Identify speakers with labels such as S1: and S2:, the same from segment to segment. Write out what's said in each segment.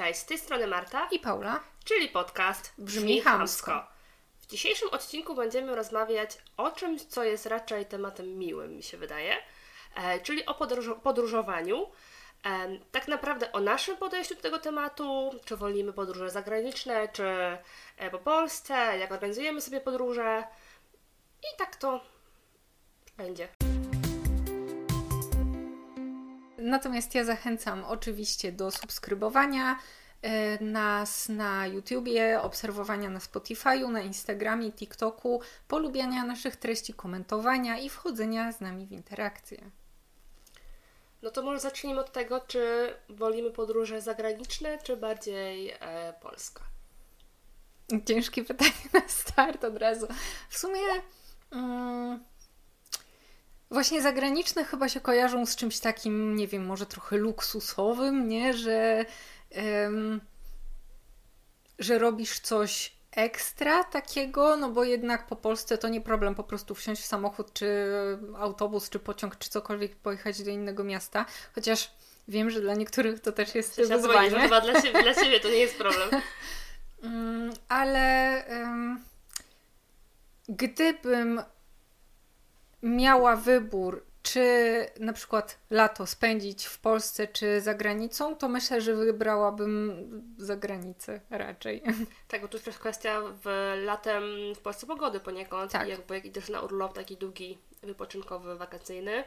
S1: Cześć, z tej strony Marta
S2: i Paula,
S1: czyli podcast
S2: Brzmi Chamsko.
S1: W dzisiejszym odcinku będziemy rozmawiać o czymś, co jest raczej tematem miłym, mi się wydaje, e, czyli o podróż- podróżowaniu. E, tak naprawdę o naszym podejściu do tego tematu, czy wolimy podróże zagraniczne, czy e, po Polsce, jak organizujemy sobie podróże. I tak to będzie.
S2: Natomiast ja zachęcam oczywiście do subskrybowania e, nas na YouTubie, obserwowania na Spotify'u, na Instagramie, TikToku, polubiania naszych treści, komentowania i wchodzenia z nami w interakcję.
S1: No to może zacznijmy od tego, czy wolimy podróże zagraniczne, czy bardziej e, Polska.
S2: Ciężkie pytanie na start od razu. W sumie. Mm, Właśnie zagraniczne chyba się kojarzą z czymś takim, nie wiem, może trochę luksusowym, nie? Że, że robisz coś ekstra takiego, no bo jednak po Polsce to nie problem po prostu wsiąść w samochód, czy autobus, czy pociąg, czy cokolwiek pojechać do innego miasta. Chociaż wiem, że dla niektórych to też jest
S1: Chciałam
S2: wyzwanie.
S1: Chyba dla ciebie, dla ciebie to nie jest problem.
S2: um, ale um, gdybym miała wybór, czy na przykład lato spędzić w Polsce czy za granicą, to myślę, że wybrałabym za granicę raczej.
S1: Tak, bo tu jest też kwestia w latem w Polsce pogody poniekąd. Tak. I jakby jak idziesz na urlop taki długi, wypoczynkowy, wakacyjny,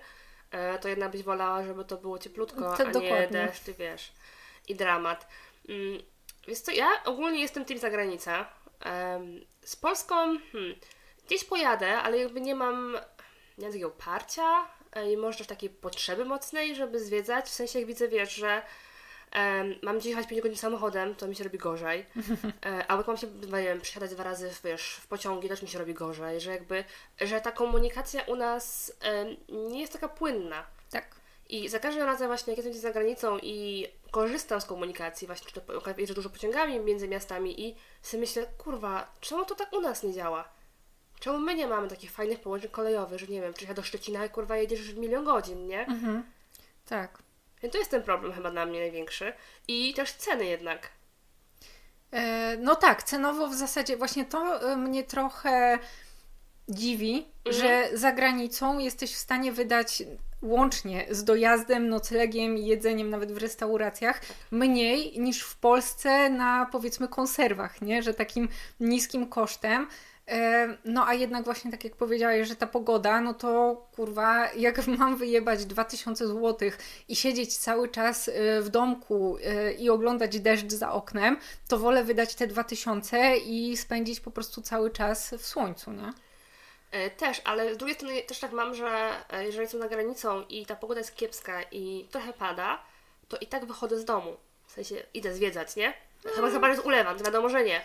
S1: e, to jednak byś wolała, żeby to było cieplutko, to, a dokładnie. nie deszcz, wiesz, i dramat. Mm, więc to ja ogólnie jestem tym zagranica. Z Polską hmm, gdzieś pojadę, ale jakby nie mam nie mam takiego parcia e, i może też takiej potrzeby mocnej, żeby zwiedzać. W sensie jak widzę, wiesz, że um, mam gdzieś jechać 5 godzin samochodem, to mi się robi gorzej. E, albo mam się, nie wiem, przysiadać dwa razy w, wiesz, w pociągi, też mi się robi gorzej. Że jakby, że ta komunikacja u nas um, nie jest taka płynna.
S2: Tak.
S1: I za każdym razem właśnie jak jestem gdzieś za granicą i korzystam z komunikacji, właśnie czy to jeżdżę dużo pociągami między miastami i sobie myślę, kurwa, czemu to tak u nas nie działa? Czemu my nie mamy takich fajnych połączeń kolejowych, że nie wiem, przyjechać do Szczecina i kurwa jedziesz milion godzin, nie?
S2: Mhm. Tak.
S1: Więc to jest ten problem chyba dla mnie największy. I też ceny jednak.
S2: E, no tak, cenowo w zasadzie właśnie to e, mnie trochę dziwi, mhm. że za granicą jesteś w stanie wydać łącznie z dojazdem, noclegiem i jedzeniem nawet w restauracjach mniej niż w Polsce na powiedzmy konserwach, nie? Że takim niskim kosztem no a jednak właśnie tak jak powiedziałeś, że ta pogoda, no to kurwa, jak mam wyjebać 2000 zł i siedzieć cały czas e, w domku e, i oglądać deszcz za oknem, to wolę wydać te 2000 i spędzić po prostu cały czas w słońcu, nie?
S1: Też, ale z drugiej strony też tak mam, że jeżeli jestem za granicą i ta pogoda jest kiepska i trochę pada, to i tak wychodzę z domu. W sensie idę zwiedzać, nie? Chyba, chyba jest ulewam, to wiadomo, że nie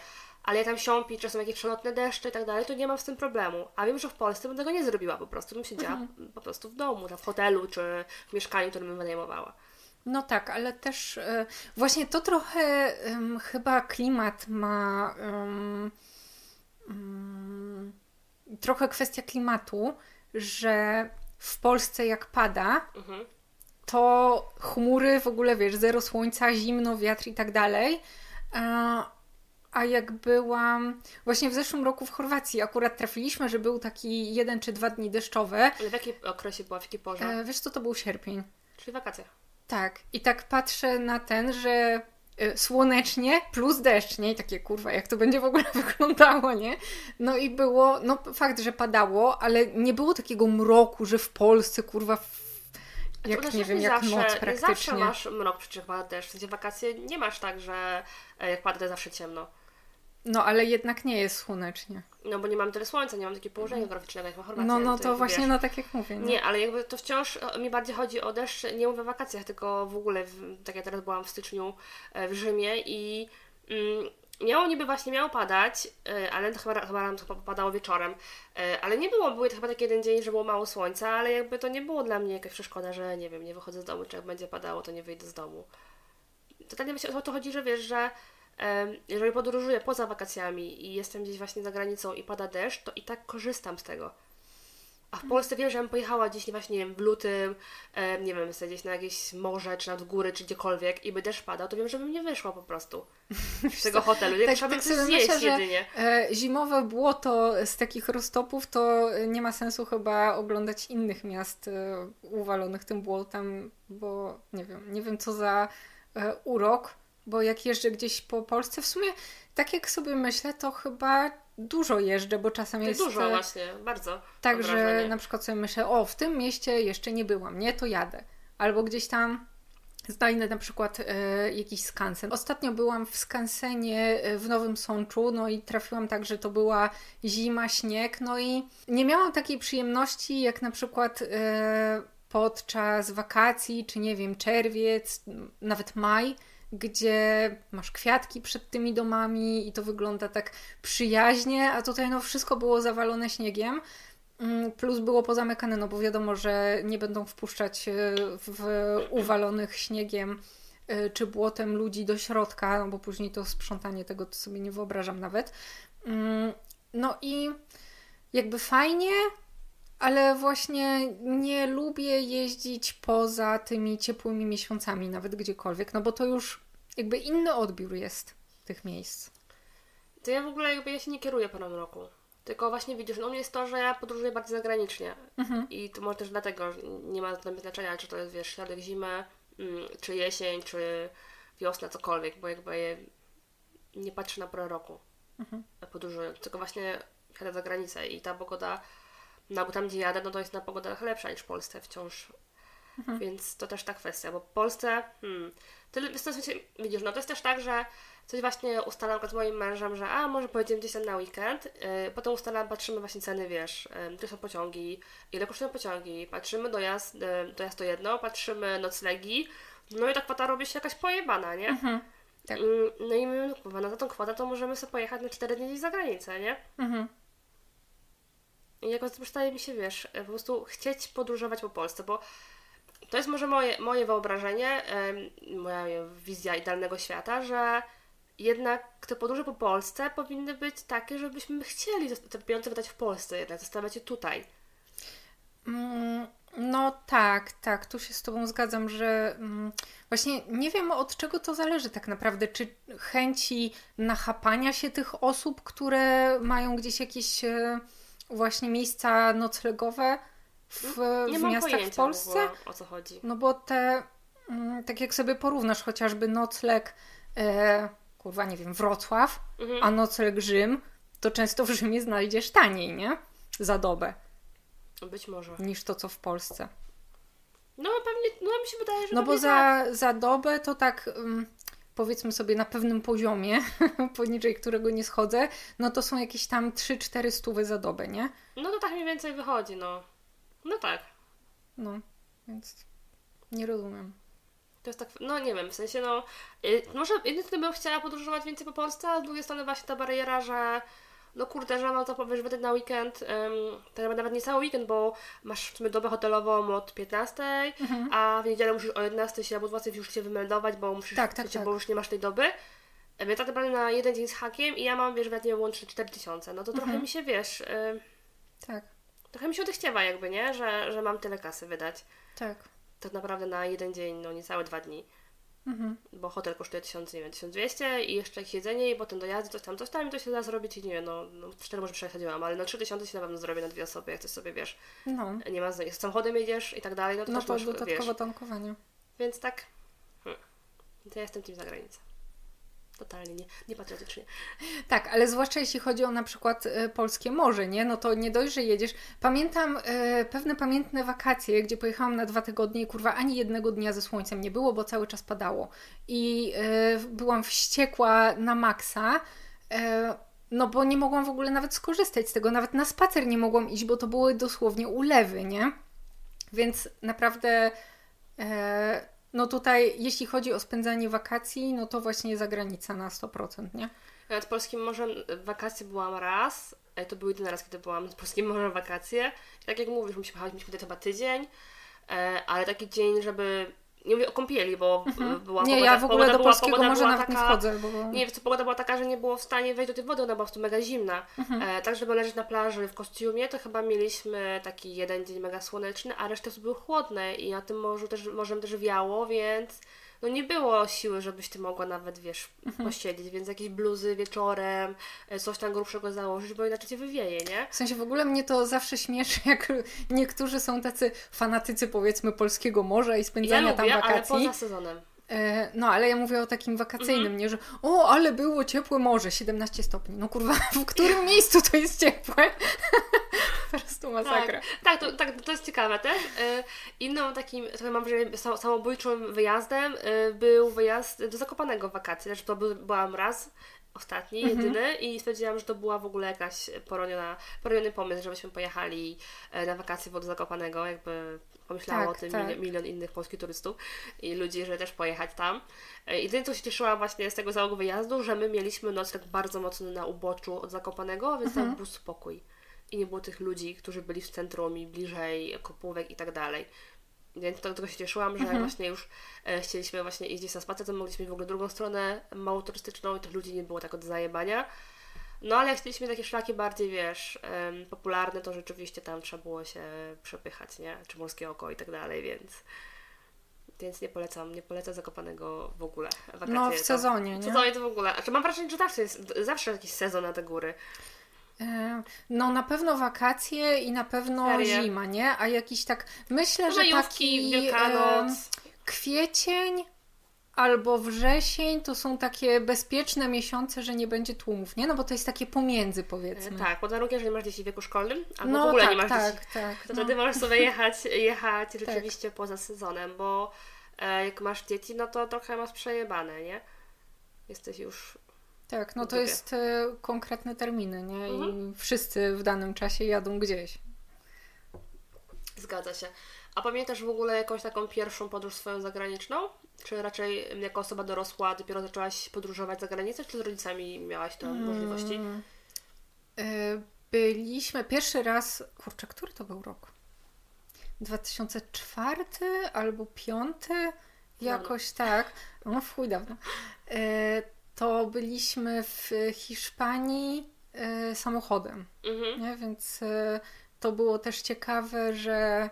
S1: ale ja tam siąpi, czasem jakieś przelotne deszcze i tak dalej, to nie mam z tym problemu. A wiem, że w Polsce bym tego nie zrobiła po prostu, bym siedziała mhm. po prostu w domu, w hotelu czy w mieszkaniu, które bym wynajmowała.
S2: No tak, ale też y, właśnie to trochę y, chyba klimat ma. Y, trochę kwestia klimatu, że w Polsce jak pada, mhm. to chmury w ogóle wiesz, zero słońca, zimno, wiatr i tak dalej. A jak byłam właśnie w zeszłym roku w Chorwacji, akurat trafiliśmy, że był taki jeden czy dwa dni deszczowe.
S1: Ale w jakim okresie była, w jakiej porze?
S2: E, wiesz co, to był sierpień.
S1: Czyli wakacje.
S2: Tak. I tak patrzę na ten, że e, słonecznie plus deszcz, nie? I takie, kurwa, jak to będzie w ogóle wyglądało, nie? No i było, no fakt, że padało, ale nie było takiego mroku, że w Polsce, kurwa, jak nie wiem, jak zawsze, noc praktycznie. Nie
S1: zawsze masz mrok, przecież pada deszcz. W sensie wakacje nie masz tak, że e, jak pada, to zawsze ciemno.
S2: No, ale jednak nie jest słonecznie.
S1: No, bo nie mam tyle słońca, nie mam takiego położenia geograficznego jak w Chorwacji.
S2: No, no to, to właśnie, wiesz. no tak jak mówię.
S1: Nie? nie, ale jakby to wciąż mi bardziej chodzi o deszcz, nie mówię o wakacjach, tylko w ogóle, w, tak jak teraz byłam w styczniu e, w Rzymie i mm, miało niby właśnie miało padać, e, ale to chyba, chyba to padało wieczorem, e, ale nie było, były to chyba taki jeden dzień, że było mało słońca, ale jakby to nie było dla mnie jakaś przeszkoda, że nie wiem, nie wychodzę z domu, czy jak będzie padało, to nie wyjdę z domu. Totalnie właśnie o to chodzi, że wiesz, że jeżeli podróżuję poza wakacjami i jestem gdzieś właśnie za granicą i pada deszcz, to i tak korzystam z tego. A w Polsce wiem, że bym pojechała gdzieś właśnie, nie wiem, w lutym, nie wiem, sobie gdzieś na jakieś morze, czy nad góry, czy gdziekolwiek i by deszcz padał, to wiem, że bym nie wyszła po prostu z tego hotelu.
S2: tak, trzeba tak sobie myślę, jedynie. Że, zimowe błoto z takich roztopów to nie ma sensu chyba oglądać innych miast e, uwalonych tym błotem, bo nie wiem, nie wiem co za e, urok, bo jak jeżdżę gdzieś po Polsce, w sumie tak jak sobie myślę, to chyba dużo jeżdżę, bo czasem jest...
S1: Dużo właśnie, bardzo.
S2: Także na przykład sobie myślę, o w tym mieście jeszcze nie byłam, nie, to jadę. Albo gdzieś tam znajdę na przykład e, jakiś skansen. Ostatnio byłam w skansenie e, w Nowym Sączu, no i trafiłam tak, że to była zima, śnieg, no i nie miałam takiej przyjemności jak na przykład e, podczas wakacji, czy nie wiem, czerwiec, nawet maj, gdzie masz kwiatki przed tymi domami i to wygląda tak przyjaźnie, a tutaj no wszystko było zawalone śniegiem. Mm, plus było pozamykane, no bo wiadomo, że nie będą wpuszczać e, w uwalonych śniegiem e, czy błotem ludzi do środka, no bo później to sprzątanie tego to sobie nie wyobrażam nawet. Mm, no i jakby fajnie, ale właśnie nie lubię jeździć poza tymi ciepłymi miesiącami, nawet gdziekolwiek, no bo to już jakby inny odbiór jest tych miejsc.
S1: To ja w ogóle jakby ja się nie kieruję porą roku. Tylko właśnie widzisz, no u mnie jest to, że ja podróżuję bardzo zagranicznie. Mhm. I to może też dlatego, że nie ma dla mnie znaczenia, czy to jest wiesz, środek zimy, mm, czy jesień, czy wiosna, cokolwiek, bo jakby nie patrzę na porę roku mhm. Tylko właśnie jadę za granicę i ta pogoda no bo tam gdzie jadę, no to jest na pogoda lepsza niż w Polsce wciąż. Mhm. Więc to też ta kwestia, bo w Polsce, hmm, tyle, widzisz, no to jest też tak, że coś właśnie ustalam z moim mężem, że a może pojedziemy gdzieś tam na weekend, yy, potem ustalam, patrzymy właśnie ceny, wiesz, yy, gdzie są pociągi, ile kosztują pociągi, patrzymy dojazd, yy, dojazd to jedno, patrzymy noclegi, no i ta kwota robi się jakaś pojebana, nie? Mhm. Tak. Yy, no i my, no, na tą kwotę to możemy sobie pojechać na 4 dni za granicę, nie? Mhm. Jakoś przestaje mi się, wiesz, po prostu chcieć podróżować po Polsce, bo to jest może moje, moje wyobrażenie, moja wizja idealnego świata, że jednak te podróże po Polsce powinny być takie, żebyśmy chcieli te pieniądze wydać w Polsce, jednak zostawiać je tutaj.
S2: Mm, no tak, tak, tu się z Tobą zgadzam, że mm, właśnie nie wiem od czego to zależy tak naprawdę. Czy chęci nachapania się tych osób, które mają gdzieś jakieś e, właśnie miejsca noclegowe w, w miastach w Polsce.
S1: o co chodzi.
S2: No bo te, mm, tak jak sobie porównasz chociażby nocleg, e, kurwa nie wiem, Wrocław, mhm. a nocleg Rzym, to często w Rzymie znajdziesz taniej, nie? Za dobę.
S1: Być może.
S2: Niż to, co w Polsce.
S1: No pewnie, no mi się wydaje, że
S2: No bo za, tak. za dobę to tak... Um, powiedzmy sobie na pewnym poziomie, poniżej którego nie schodzę, no to są jakieś tam 3-4 stówy za dobę, nie?
S1: No to tak mniej więcej wychodzi, no. No tak.
S2: No, więc nie rozumiem.
S1: To jest tak, no nie wiem, w sensie no, y, może jednym bym chciała podróżować więcej po Polsce, a z drugiej strony właśnie ta bariera, że no kurde, że no to powiesz wydać na weekend, um, tak nawet nie cały weekend, bo masz w sumie dobę hotelową od 15, mhm. a w niedzielę musisz o 11 się albo 20 już się wymeldować, bo musisz, tak, tak, tak. bo już nie masz tej doby. Więc tak naprawdę na jeden dzień z hakiem i ja mam, wiesz, nie łącznie 4000, no to trochę mhm. mi się, wiesz... Yy,
S2: tak.
S1: Trochę mi się odechciewa jakby, nie? Że, że mam tyle kasy wydać.
S2: Tak.
S1: Tak naprawdę na jeden dzień, no niecałe dwa dni. Mhm. Bo hotel kosztuje 1000, nie wiem, 1200 i jeszcze jakieś jedzenie i potem dojazdy, coś tam, coś tam i to się da zrobić i nie wiem, no, no 4 może przesadziłam, ale na 3000 się na pewno zrobię na dwie osoby, jak coś sobie, wiesz, no. nie ma, z samochodem jedziesz i tak dalej, no to
S2: no
S1: też to masz,
S2: dodatkowo wiesz. tankowanie.
S1: Więc tak, hmm. to ja jestem tym za granicą totalnie nie, niepatriotycznie.
S2: Tak, ale zwłaszcza jeśli chodzi o na przykład e, polskie morze, nie? No to nie dość, że jedziesz. Pamiętam e, pewne pamiętne wakacje, gdzie pojechałam na dwa tygodnie i kurwa ani jednego dnia ze słońcem nie było, bo cały czas padało. I e, byłam wściekła na maksa. E, no bo nie mogłam w ogóle nawet skorzystać z tego, nawet na spacer nie mogłam iść, bo to były dosłownie ulewy, nie? Więc naprawdę e, no tutaj, jeśli chodzi o spędzanie wakacji, no to właśnie zagranica na 100%, nie?
S1: Ja nad Polskim Morzem wakacje byłam raz, to był jedyny raz, kiedy byłam nad Polskim Morzem wakacje. Tak jak mówisz, musimy jechać, mieliśmy chyba tydzień, e, ale taki dzień, żeby nie mówię o kąpieli, bo mhm. była
S2: Nie,
S1: pogoda,
S2: ja w ogóle do polskiego morza nawet taka, nie wchodzę. Bo...
S1: Nie, co pogoda była taka, że nie było w stanie wejść do tej wody, ona była po prostu mega zimna. Mhm. E, tak, żeby leżeć na plaży w kostiumie, to chyba mieliśmy taki jeden dzień mega słoneczny, a resztę były chłodne i na tym morzu też, morzem też wiało, więc no nie było siły, żebyś ty mogła nawet, wiesz, mhm. posiedzieć, więc jakieś bluzy wieczorem, e, coś tam grubszego założyć, bo inaczej cię wywieje, nie?
S2: W sensie w ogóle mnie to zawsze śmieszy, jak niektórzy są tacy fanatycy, powiedzmy, polskiego morza i spędzania ja lubię, tam wakacji.
S1: ale poza sezonem.
S2: E, no, ale ja mówię o takim wakacyjnym, mhm. nie, że o, ale było ciepłe morze, 17 stopni. No kurwa, w którym miejscu to jest ciepłe? po prostu masakra.
S1: Tak, tak, to, tak, to jest ciekawe też. E, inną takim, trochę mam wrażenie, samobójczym wyjazdem e, był wyjazd do Zakopanego w wakacje. Znaczy to by, byłam raz ostatni, mhm. jedyny i stwierdziłam, że to była w ogóle jakaś poroniona, poroniony pomysł, żebyśmy pojechali na wakacje do Zakopanego, jakby pomyślała tak, o tym tak. milion, innych polskich turystów i ludzi, że też pojechać tam. I jedyne, co się cieszyłam właśnie z tego całego wyjazdu, że my mieliśmy nocleg bardzo mocno na uboczu od Zakopanego, więc mhm. tam był spokój. I nie było tych ludzi, którzy byli w centrum i bliżej kopówek i tak dalej. Więc do tego się cieszyłam, że mhm. właśnie już e, chcieliśmy właśnie iść na spacer, to mogliśmy w ogóle drugą stronę mało turystyczną i tych ludzi nie było tak od zajebania. No ale jak chcieliśmy takie szlaki bardziej, wiesz, popularne, to rzeczywiście tam trzeba było się przepychać, nie? Czy Morskie Oko i tak dalej, więc... Więc nie polecam, nie polecam Zakopanego w ogóle.
S2: Wakacje, no w sezonie,
S1: nie? W sezonie to w ogóle. Znaczy mam wrażenie, że zawsze jest zawsze jakiś sezon na te góry.
S2: No na pewno wakacje i na pewno Ferie. zima, nie? A jakiś tak, myślę, no, że taki Wielkanoc. Kwiecień, albo wrzesień to są takie bezpieczne miesiące, że nie będzie tłumów, nie? No bo to jest takie pomiędzy powiedzmy.
S1: E, tak, warunkiem, że nie masz dzieci w wieku szkolnym, albo no, w ogóle tak, nie masz tak, dzieci. Tak, to no. wtedy możesz sobie jechać, jechać tak. rzeczywiście poza sezonem, bo e, jak masz dzieci, no to trochę masz przejebane, nie? Jesteś już
S2: tak, no to jest e, konkretne terminy, nie? Mhm. I wszyscy w danym czasie jadą gdzieś.
S1: Zgadza się. A pamiętasz w ogóle jakąś taką pierwszą podróż swoją zagraniczną? Czy raczej jako osoba dorosła dopiero zaczęłaś podróżować za granicę, czy z rodzicami miałaś te hmm. możliwości?
S2: E, byliśmy pierwszy raz, kurczę, który to był rok? 2004 albo 5? Jakoś tak. No, w chuj dawno. E, to byliśmy w Hiszpanii e, samochodem. Mhm. Nie? Więc to było też ciekawe, że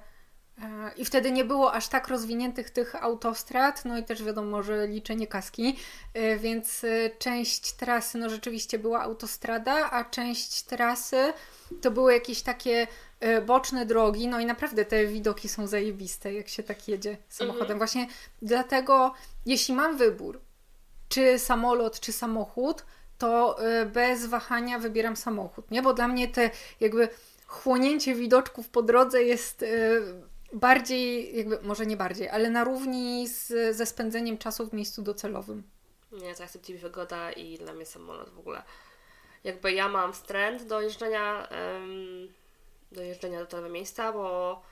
S2: i wtedy nie było aż tak rozwiniętych tych autostrad, no i też wiadomo, że liczenie kaski, e, więc e, część trasy no rzeczywiście była autostrada, a część trasy to były jakieś takie e, boczne drogi, no i naprawdę te widoki są zajebiste, jak się tak jedzie samochodem. Mhm. Właśnie dlatego, jeśli mam wybór, czy samolot, czy samochód, to bez wahania wybieram samochód, nie? Bo dla mnie te jakby chłonięcie widoczków po drodze jest bardziej, jakby, może nie bardziej, ale na równi z, ze spędzeniem czasu w miejscu docelowym.
S1: Nie, to jest mi wygoda i dla mnie samolot w ogóle. Jakby ja mam wstręt do jeżdżenia, um, do jeżdżenia do tego miejsca, bo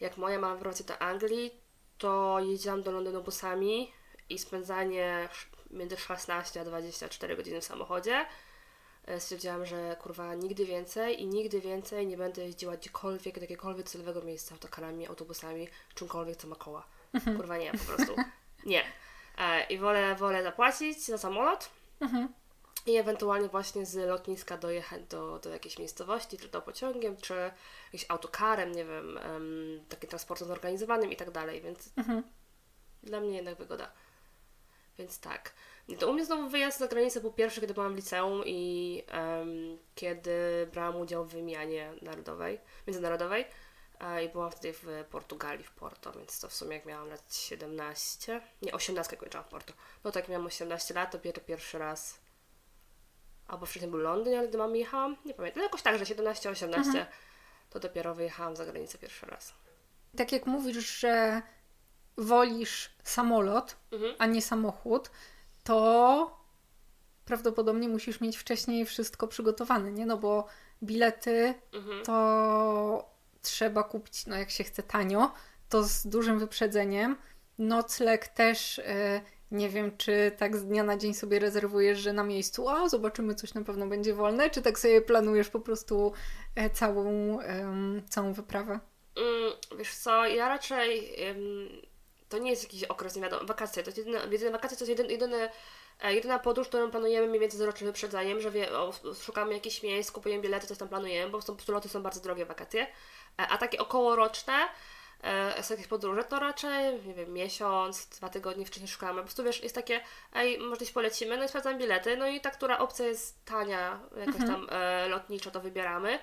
S1: jak moja mama wróci do Anglii, to jeździłam do Londynu busami i spędzanie między 16 a 24 godziny w samochodzie stwierdziłam, że kurwa nigdy więcej i nigdy więcej nie będę jeździła gdziekolwiek, do jakiegokolwiek celowego miejsca autokarami, autobusami, czymkolwiek, co ma koła. Mhm. Kurwa nie, po prostu. Nie. E, I wolę, wolę zapłacić za samolot mhm. i ewentualnie właśnie z lotniska dojechać do, do jakiejś miejscowości, czy to pociągiem, czy jakimś autokarem, nie wiem, um, takim transportem zorganizowanym i tak dalej, więc mhm. dla mnie jednak wygoda. Więc tak. To u mnie znowu wyjazd za granicę był pierwszy, kiedy byłam w liceum i um, kiedy brałam udział w wymianie narodowej, międzynarodowej i byłam wtedy w Portugalii, w Porto, więc to w sumie jak miałam lat 17, nie 18 kończyłam w Porto. No tak, miałam 18 lat, to pierwszy raz albo wcześniej był Londyn, ale gdy mam jechałam, nie pamiętam, no jakoś tak, że 17-18 mhm. to dopiero wyjechałam za granicę pierwszy raz.
S2: Tak jak mówisz, że wolisz samolot, mhm. a nie samochód, to prawdopodobnie musisz mieć wcześniej wszystko przygotowane, nie? No bo bilety mhm. to trzeba kupić, no jak się chce tanio, to z dużym wyprzedzeniem. Nocleg też y, nie wiem, czy tak z dnia na dzień sobie rezerwujesz, że na miejscu, a zobaczymy, coś na pewno będzie wolne, czy tak sobie planujesz po prostu e, całą, całą wyprawę?
S1: Mm, wiesz co, ja raczej to nie jest jakiś okres, nie wiadomo, wakacje, to jest jedyne, jedyne wakacje to jest jedyny, jedyny E, jedyna podróż, którą planujemy mniej więcej z rocznym wyprzedzeniem, że wie, o, szukamy jakichś miejsc, kupujemy bilety, coś tam planujemy, bo są, loty są bardzo drogie wakacje. E, a takie okołoroczne e, są jakieś podróże, to raczej, nie wiem, miesiąc, dwa tygodnie wcześniej szukamy. Po prostu wiesz, jest takie, ej, może gdzieś polecimy, no i sprawdzam bilety, no i ta, która opcja jest tania, jakoś mhm. tam e, lotniczo, to wybieramy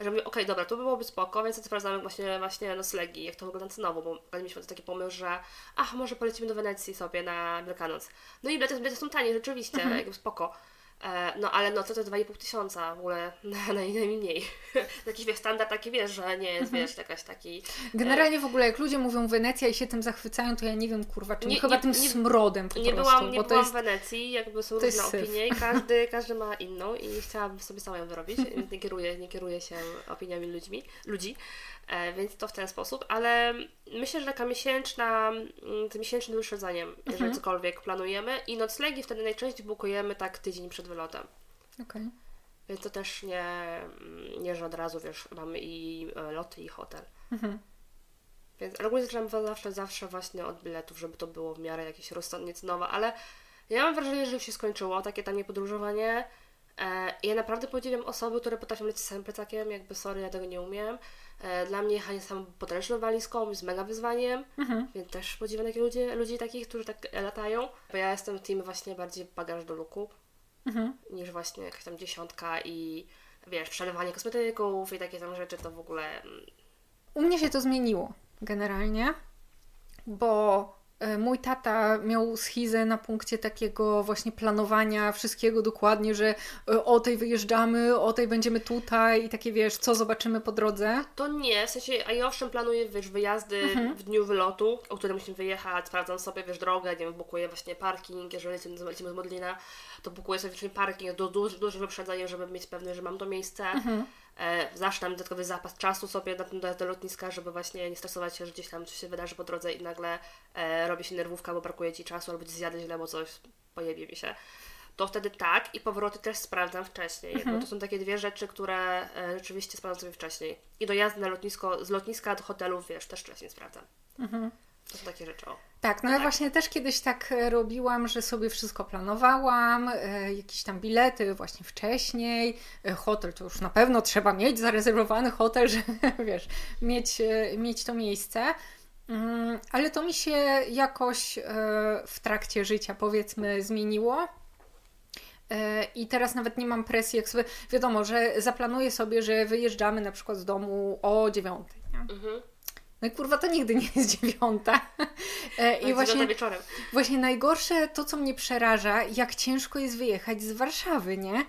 S1: że mówię, okej, okay, dobra, to byłoby spoko, więc sprawdzamy właśnie, właśnie noclegi, jak to wygląda cenowo, bo mieliśmy taki pomysł, że ach, może polecimy do Wenecji sobie na Wielkanoc. No i bilety, bilety są tanie, rzeczywiście, mhm. jakby spoko. E, no ale no to to jest 2,5 tysiąca w ogóle na, najmniej. Jakiś wiesz, standard taki wiesz, że nie jest wiesz, jakaś taki.
S2: E, Generalnie w ogóle jak ludzie mówią Wenecja i się tym zachwycają, to ja nie wiem kurwa, czy nie, chyba nie, tym nie, smrodem po
S1: nie
S2: prostu.
S1: Byłam, nie byłam jest... w Wenecji, jakby są różne opinie i każdy, każdy ma inną i chciałabym sobie sama ją wyrobić. Nie kieruję, nie kieruję się opiniami ludźmi, ludzi. E, więc to w ten sposób, ale myślę, że taka miesięczna, mm, z miesięcznym wyprzedzeniem, mhm. jeżeli cokolwiek planujemy i noclegi wtedy najczęściej bukujemy tak tydzień przed wylotem.
S2: Okay.
S1: Więc to też nie, mm, nie, że od razu, wiesz, mamy i e, loty, i hotel. Mhm. Więc ogólnie zaczynam zawsze, zawsze właśnie od biletów, żeby to było w miarę jakieś rozsądnie cenowe, ale ja mam wrażenie, że już się skończyło takie tanie podróżowanie. E, ja naprawdę podziwiam osoby, które potrafią lecieć samym plecakiem, jakby sorry, ja tego nie umiem. E, dla mnie jechanie sam podręczną walizką jest mega wyzwaniem, mhm. więc też podziwiam takich ludzi, ludzi takich, którzy tak latają. Bo ja jestem team właśnie bardziej bagaż do luku, mhm. niż właśnie jakaś tam dziesiątka i wiesz, przelewanie kosmetyków i takie tam rzeczy, to w ogóle... Mm.
S2: U mnie się to zmieniło generalnie, bo mój tata miał schizę na punkcie takiego właśnie planowania wszystkiego dokładnie, że e, o tej wyjeżdżamy, o tej będziemy tutaj i takie wiesz, co zobaczymy po drodze.
S1: To nie, w sensie, a ja owszem planuję wiesz, wyjazdy mhm. w dniu wylotu, o którym musimy wyjechać, sprawdzam sobie wiesz, drogę, nie wiem, bukuję właśnie parking, jeżeli lecimy z Modlina, to bukuję sobie właśnie parking do duży, wyprzedzenie, żeby mieć pewność, że mam to miejsce. Mhm e, zawsze tam dodatkowy zapas czasu sobie na tym do lotniska, żeby właśnie nie stresować się, że gdzieś tam coś się wydarzy po drodze i nagle e, robi się nerwówka, bo brakuje Ci czasu albo Ci zjadę źle, bo coś pojebie mi się. To wtedy tak i powroty też sprawdzam wcześniej. Mhm. to są takie dwie rzeczy, które e, rzeczywiście sprawdzam sobie wcześniej. I dojazdy na lotnisko, z lotniska do hotelu, wiesz, też wcześniej sprawdzam. Mhm. To są takie rzeczy. O.
S2: Tak, no ja tak. właśnie też kiedyś tak e, robiłam, że sobie wszystko planowałam, e, jakieś tam bilety właśnie wcześniej, e, hotel to już na pewno trzeba mieć, zarezerwowany hotel, że wiesz, mieć, e, mieć to miejsce. Mm, ale to mi się jakoś e, w trakcie życia powiedzmy zmieniło. E, I teraz nawet nie mam presji, jak sobie wiadomo, że zaplanuję sobie, że wyjeżdżamy na przykład z domu o dziewiątej. Mhm. No i kurwa, to nigdy nie jest dziewiąta.
S1: E, I właśnie, wieczorem.
S2: właśnie najgorsze to, co mnie przeraża, jak ciężko jest wyjechać z Warszawy, nie?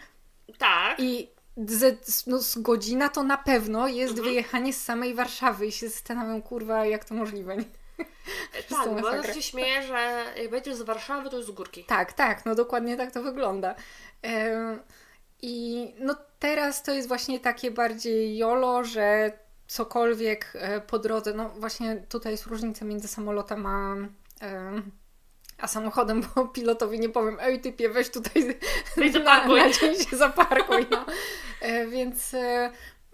S1: Tak.
S2: I z, no, z godzina to na pewno jest mhm. wyjechanie z samej Warszawy i się zastanawiam, kurwa, jak to możliwe, nie?
S1: E, tak, bo ja się śmieję, że jak będziesz z Warszawy, to jest z górki.
S2: Tak, tak, no dokładnie tak to wygląda. I no teraz to jest właśnie takie bardziej jolo, że cokolwiek e, po drodze, no właśnie tutaj jest różnica między samolotem a, e, a samochodem, bo pilotowi nie powiem, ej typie, weź tutaj
S1: weź na,
S2: na dzień się zaparkuj. No. E, więc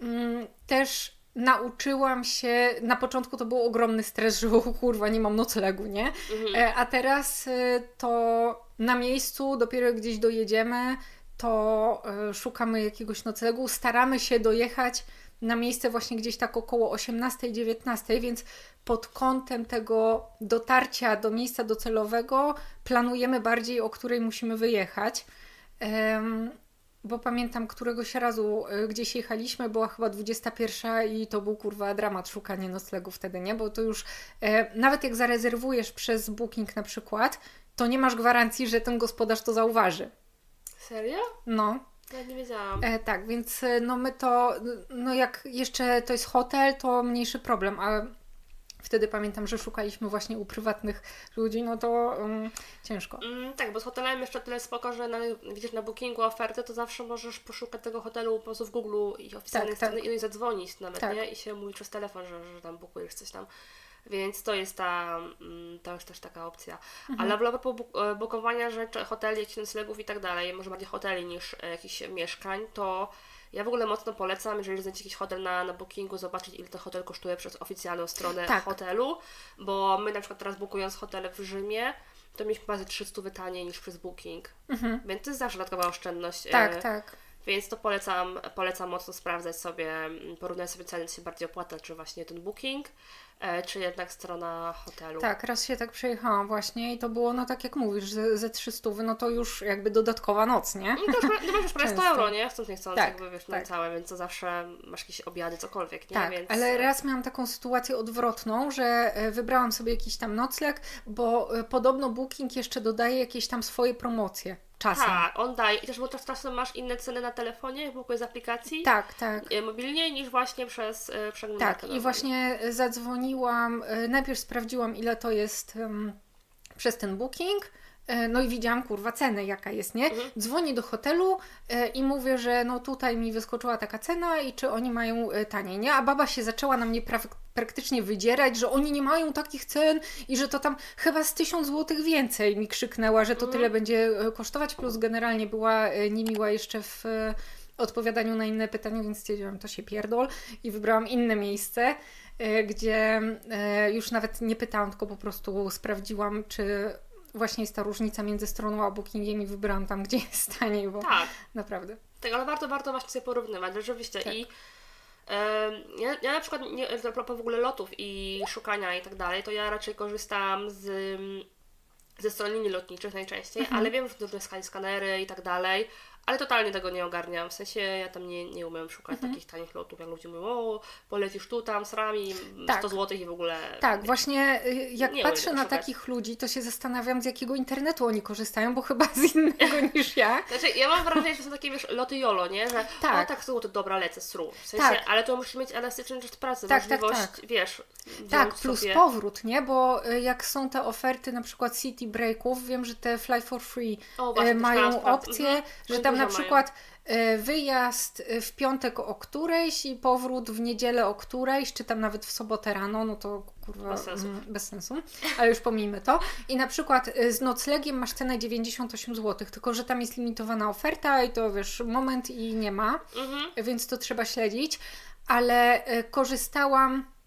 S2: mm, też nauczyłam się, na początku to był ogromny stres, że o kurwa, nie mam noclegu, nie? Mhm. A teraz to na miejscu, dopiero gdzieś dojedziemy, to szukamy jakiegoś noclegu, staramy się dojechać na miejsce właśnie gdzieś tak około 18-19, więc pod kątem tego dotarcia do miejsca docelowego planujemy bardziej, o której musimy wyjechać. Bo pamiętam któregoś razu y, gdzieś jechaliśmy, była chyba 21 i to był kurwa dramat szukanie noclegu wtedy, nie? Bo to już e, nawet jak zarezerwujesz przez booking na przykład, to nie masz gwarancji, że ten gospodarz to zauważy.
S1: Serio?
S2: No.
S1: Ja nie wiedziałam.
S2: E, tak, więc e, no my to, no jak jeszcze to jest hotel, to mniejszy problem, a wtedy pamiętam, że szukaliśmy właśnie u prywatnych ludzi, no to um, ciężko.
S1: Mm, tak, bo z hotelem jeszcze tyle spoko, że na, widzisz na bookingu oferty, to zawsze możesz poszukać tego hotelu po prostu w Google i oficjalnej tak, tak. i zadzwonić nawet, tak. nie? I się mówi przez telefon, że, że tam bukujesz coś tam. Więc to jest ta, mm, to jest też taka opcja. Mhm. Ale w propos e, bukowania rzeczy, hoteli, jakichś noclegów i tak dalej, może bardziej hoteli niż e, jakichś mieszkań, to Ja w ogóle mocno polecam, jeżeli znajdziecie jakiś hotel na, na bookingu, zobaczyć ile to hotel kosztuje przez oficjalną stronę tak. hotelu, bo my na przykład teraz bukując hotel w Rzymie, to mieliśmy chyba ze 300 taniej niż przez booking, mhm. więc to jest zawsze dodatkowa oszczędność.
S2: Tak, e, tak.
S1: Więc to polecam, polecam mocno sprawdzać sobie, porównać sobie ceny, czy się bardziej opłaca, czy właśnie ten booking. E, czy jednak strona hotelu.
S2: Tak, raz się tak przejechałam właśnie i to było, no tak jak mówisz, ze, ze 300, no to już jakby dodatkowa noc, nie?
S1: No to już, no już prawie 100 euro, nie? Chcąc nie chcąc, tak, jakby wiesz, tak. na całe, więc to zawsze masz jakieś obiady, cokolwiek, nie?
S2: Tak,
S1: więc...
S2: ale e, raz miałam taką sytuację odwrotną, że e, wybrałam sobie jakiś tam nocleg, bo podobno Booking jeszcze dodaje jakieś tam swoje promocje. Czasem.
S1: Tak, on daje. I też bo czasem masz inne ceny na telefonie, jak z aplikacji.
S2: Tak, tak.
S1: Mobilnie niż właśnie przez y,
S2: przeglądarkę. Tak, i właśnie zadzwoniłam, y, najpierw sprawdziłam ile to jest um, przez ten booking no i widziałam, kurwa, cenę jaka jest, nie? Mhm. Dzwonię do hotelu e, i mówię, że no tutaj mi wyskoczyła taka cena i czy oni mają e, taniej, nie? A baba się zaczęła na mnie pra praktycznie wydzierać, że oni nie mają takich cen i że to tam chyba z tysiąc złotych więcej mi krzyknęła, że to mhm. tyle będzie kosztować, plus generalnie była niemiła jeszcze w odpowiadaniu na inne pytania, więc stwierdziłam, to się pierdol i wybrałam inne miejsce, gdzie już nawet nie pytałam, tylko po prostu sprawdziłam, czy właśnie jest ta różnica między stroną a bookingiem i wybrałam tam, gdzie jest taniej, bo tak. naprawdę.
S1: Tak, ale warto, warto właśnie sobie porównywać, rzeczywiście. Tak. I ja, ja, na przykład, nie, a propos w ogóle lotów i szukania i tak dalej, to ja raczej korzystam z, ze stron linii lotniczych najczęściej, mhm. ale wiem, że różne skanery i tak dalej, ale totalnie tego nie ogarniam. W sensie ja tam nie, nie umiem szukać mhm. takich tanich lotów, jak ludzie mówią, o, polecisz tu, tam, z rami, tak. 100 zł i w ogóle.
S2: Tak, właśnie y, jak nie patrzę na szukać. takich ludzi, to się zastanawiam, z jakiego internetu oni korzystają, bo chyba z innego niż ja.
S1: Znaczy, ja mam wrażenie, że są takie, wiesz, loty jolo, nie? Że tak, o, tak złoto, dobra, lecę, sru. W sensie, tak. ale to musisz mieć elastyczny czas pracy, tak, tak możliwość, tak, tak. wiesz,
S2: Tak, plus
S1: sobie...
S2: powrót, nie? Bo y, jak są te oferty na przykład City Breaków, wiem, że te Fly for Free o, właśnie, y, mają opcję, mhm. że tam na przykład mają E, wyjazd w piątek o którejś i powrót w niedzielę o którejś, czy tam nawet w sobotę rano, no to kurwa bez sensu, mm, bez sensu ale już pomijmy to. I na przykład e, z noclegiem masz cenę 98 zł, tylko że tam jest limitowana oferta i to wiesz, moment i nie ma, mhm. więc to trzeba śledzić, ale e, korzystałam E,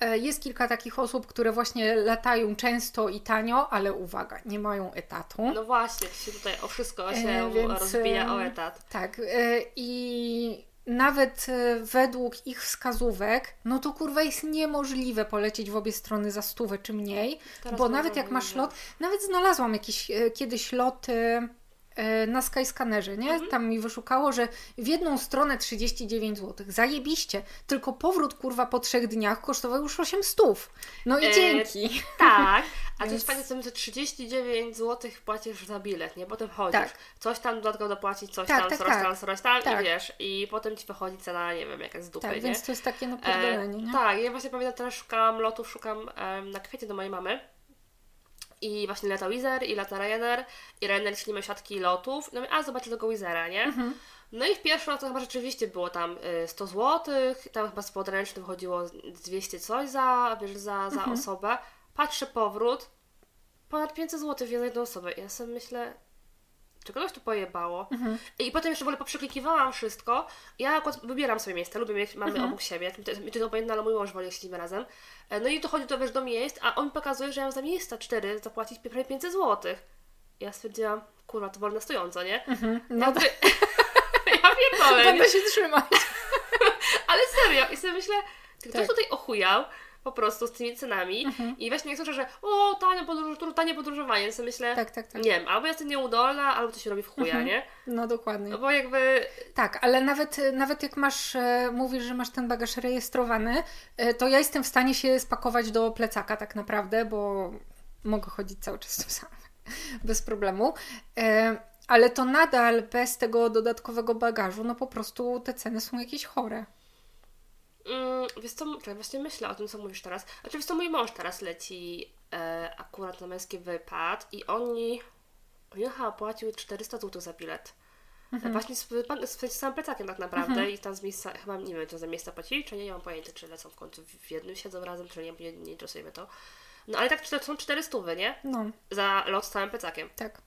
S2: jest kilka takich osób, które właśnie latają często i tanio, ale uwaga, nie mają etatu.
S1: No właśnie, to się tutaj o wszystko się e, Więc, rozbija o etat.
S2: Tak. E, I nawet według ich wskazówek, no to kurwa jest niemożliwe polecieć w obie strony za stówę czy mniej, Teraz bo nawet jak masz lot, nawet znalazłam jakieś kiedyś loty E, na Skyscannerze, nie? Mhm. Tam mi wyszukało, że w jedną stronę 39 zł. Zajebiście. Tylko powrót, kurwa, po trzech dniach kosztował już 8 stów. No i e, dzięki.
S1: Tak. A Więc... to jest fajnie, że 39 zł płacisz za bilet, nie? Potem chodzisz. Tak. Coś tam dodatkowo dopłacić, coś tak, tam, tak, tak. tam, coś tam tak. i wiesz. I potem Ci wychodzi cena, nie wiem, jakaś z dupy,
S2: Tak,
S1: nie?
S2: więc to jest takie no e, nie?
S1: Tak, ja właśnie pamiętam, teraz szukam lotów, szukam na kwiecie do mojej mamy i właśnie lata Wizer i lata Ryanair i Ryanair ślimy siatki lotów. No i a zobaczę tego Wizera, nie? Mhm. No i w pierwszym raz to chyba rzeczywiście było tam 100 y, zł, tam chyba z podręcznym chodziło 200 coś za, wiesz, za, za mhm. osobę. Patrzę powrót, ponad 500 zł za jedną osobę. Ja sobie myślę, czy kogoś tu pojebało. Mhm. I potem jeszcze w ogóle poprzeklikiwałam wszystko. Ja akurat wybieram sobie miejsce, lubię mieć mamy mhm. obok siebie. Mi to obojętne, ale mój mąż woli, jak siedzimy razem. E, no i to chodzi to wiesz do miejsc, a on pokazuje, że ja mam za miejsca cztery zapłacić prawie 500 zł. Ja stwierdziłam, kurwa, to wolne stojąco, nie? Mhm. No ja, to... ja pierdolę.
S2: Będę się trzymać.
S1: ale serio. I sobie myślę, czy ktoś tak. tutaj ochujał? Po prostu z tymi cenami mhm. i właśnie jak słyszę, że o, tanie, podróż, tanie podróżowanie, to myślę, tak, tak, tak. nie wiem, albo jestem nieudolna, albo to się robi w chuja, mhm. nie?
S2: No dokładnie.
S1: No bo jakby...
S2: Tak, ale nawet, nawet jak masz, e, mówisz, że masz ten bagaż rejestrowany, e, to ja jestem w stanie się spakować do plecaka tak naprawdę, bo mogę chodzić cały czas tym samym, bez problemu. E, ale to nadal bez tego dodatkowego bagażu, no po prostu te ceny są jakieś chore.
S1: Mm, wiesz co, właśnie myślę o tym, co mówisz teraz. Oczywiście mój mąż teraz leci e, akurat na męski wypad i oni, chyba płacił 400 zł za bilet. Mhm. Właśnie z, z, z samym plecakiem tak naprawdę mhm. i tam z miejsca, chyba nie wiem, czy za miejsca płacili, czy nie, nie mam pojęcia, czy lecą w końcu w jednym siedzą razem, czy nie, nie, nie interesuje mnie to. No ale tak to są 400, nie? No. Za lot z całym plecakiem.
S2: Tak.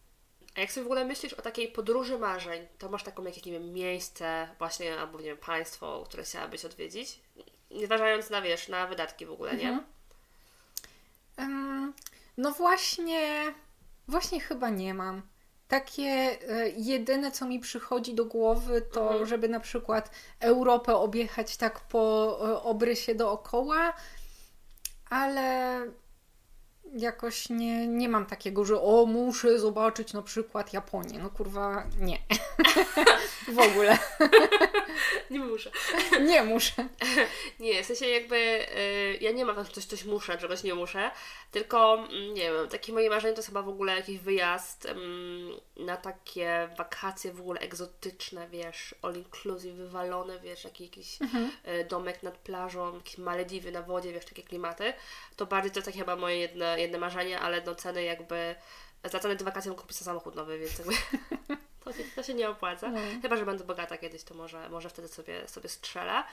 S1: A jak sobie w ogóle myślisz o takiej podróży marzeń, to masz taką jakieś, nie wiem, miejsce właśnie, albo nie wiem, państwo, które chciałabyś odwiedzić? Nie zważając na, wiesz, na wydatki w ogóle, nie?
S2: Um, no właśnie, właśnie chyba nie mam. Takie e, jedyne, co mi przychodzi do głowy, to mhm. żeby na przykład Europę objechać tak po e, obrysie dookoła, ale jakoś nie, nie mam takiego, że o, muszę zobaczyć na przykład Japonię. No kurwa, nie. w ogóle.
S1: nie muszę.
S2: nie muszę.
S1: nie, w sensie jakby y, ja nie mam tak, coś, coś muszę, czegoś nie muszę, tylko mm, nie wiem, takie moje marzenie to jest chyba w ogóle jakiś wyjazd um, na takie wakacje w ogóle egzotyczne, wiesz, all inclusive, wywalone, wiesz, jakiś, jakiś mhm. y, domek nad plażą, jakieś Malediwy na wodzie, wiesz, takie klimaty. To bardziej to jest takie chyba moje jedne, jedne marzenie, ale no ceny jakby za cenę do wakacji kupić sobie samochód nowy, więc jakby to, to się nie opłaca. No. Chyba, że będę bogata kiedyś, to może, może wtedy sobie, sobie strzelę.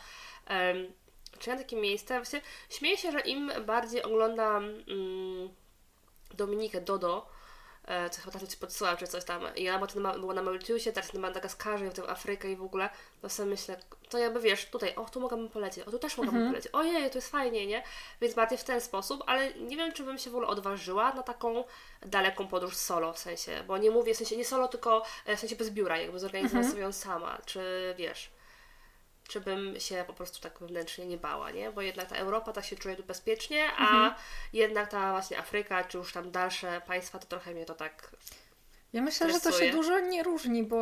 S1: Um, czy ja takie miejsce? Właśnie śmieję się, że im bardziej oglądam um, Dominikę Dodo, e, co chyba tam ci podsyłam, czy coś tam. I ona była na Mauritiusie, teraz na Madagaskarze, w tym Afrykę i w ogóle. To sobie myślę, to jakby wiesz, tutaj, o, tu mogłabym polecieć, o, tu też mogłabym mhm. polecieć, ojej, to jest fajnie, nie? Więc bardziej w ten sposób, ale nie wiem, czy bym się w ogóle odważyła na taką daleką podróż solo, w sensie, bo nie mówię, w sensie nie solo, tylko e, w sensie bez biura, jakby zorganizować mhm. sobie ją sama, czy wiesz, czy bym się po prostu tak wewnętrznie nie bała, nie? Bo jednak ta Europa tak się czuje tu bezpiecznie, a mhm. jednak ta właśnie Afryka, czy już tam dalsze państwa, to trochę mnie to tak
S2: Ja myślę, stresuje. że to się dużo nie różni, bo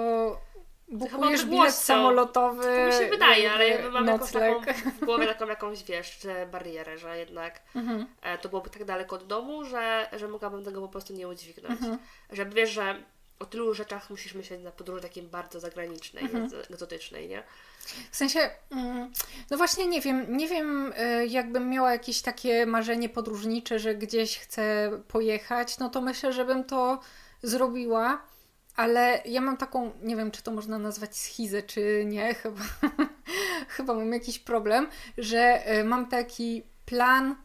S2: bukujesz bilet samolotowy.
S1: To mi się wydaje, ale jakby mam jakąś taką w głowie taką jakąś, wiesz, barierę, że jednak mhm. E, to byłoby tak daleko od domu, że, że mogłabym tego po prostu nie udźwignąć. Mhm. Że wiesz, że o tylu rzeczach musisz myśleć na podróży takiej bardzo zagranicznej, mhm. egzotycznej, nie?
S2: W sensie, mm, no właśnie nie wiem, nie wiem, e, jakbym miała jakieś takie marzenie podróżnicze, że gdzieś chcę pojechać, no to myślę, żebym to zrobiła, ale ja mam taką, nie wiem, czy to można nazwać schizę, czy nie, chyba, chyba mam jakiś problem, że e, mam taki plan,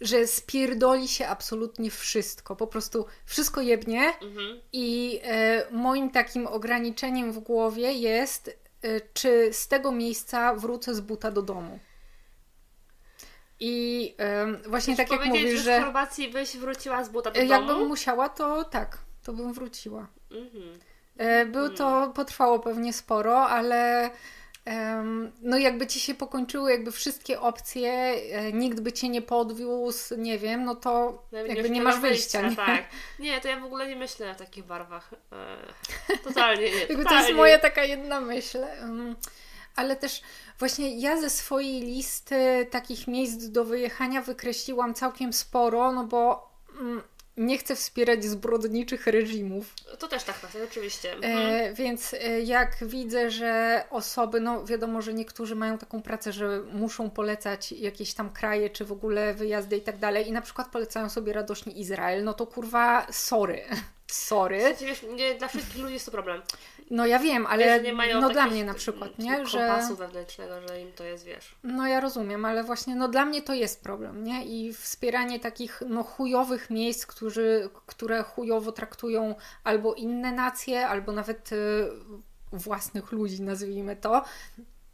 S2: że spierdoli się absolutnie wszystko, po prostu wszystko jebnie mhm. i e, moim takim ograniczeniem w głowie jest czy z tego miejsca wrócę z buta do domu. I właśnie Chcesz tak jak mówisz, że...
S1: w Chorwacji byś wróciła z buta do
S2: jakbym domu? Jakbym musiała, to tak, to bym wróciła. Mhm. E, był to, mhm. potrwało pewnie sporo, ale no jakby ci się pokończyły jakby wszystkie opcje, e, nikt by cię nie podwiózł, nie wiem, no to no, jakby nie masz wyjścia. wyjścia
S1: nie? Tak. Nie, to ja w ogóle nie myślę w takich barwach. E, totalnie nie. Totalnie.
S2: to jest moja taka jedna myśl. Ale też właśnie ja ze swojej listy takich miejsc do wyjechania wykreśliłam całkiem sporo, no bo mm, nie chcę wspierać zbrodniczych reżimów.
S1: To też tak, tak oczywiście. E,
S2: mhm. więc e, jak widzę, że osoby, no wiadomo, że niektórzy mają taką pracę, że muszą polecać jakieś tam kraje, czy w ogóle wyjazdy i tak dalej, i na przykład polecają sobie radośnie Izrael, no to kurwa, sorry. Sorry.
S1: W sensie, wiesz, nie, dla wszystkich ludzi jest to problem.
S2: No ja wiem, ale wiesz, no dla mnie na przykład, nie?
S1: Że kompasu wewnętrznego, że im to jest, wiesz.
S2: No ja rozumiem, ale właśnie no dla mnie to jest problem, nie? I wspieranie takich no chujowych miejsc, którzy, które chujowo traktują albo inne nacje, albo nawet y, własnych ludzi, nazwijmy to,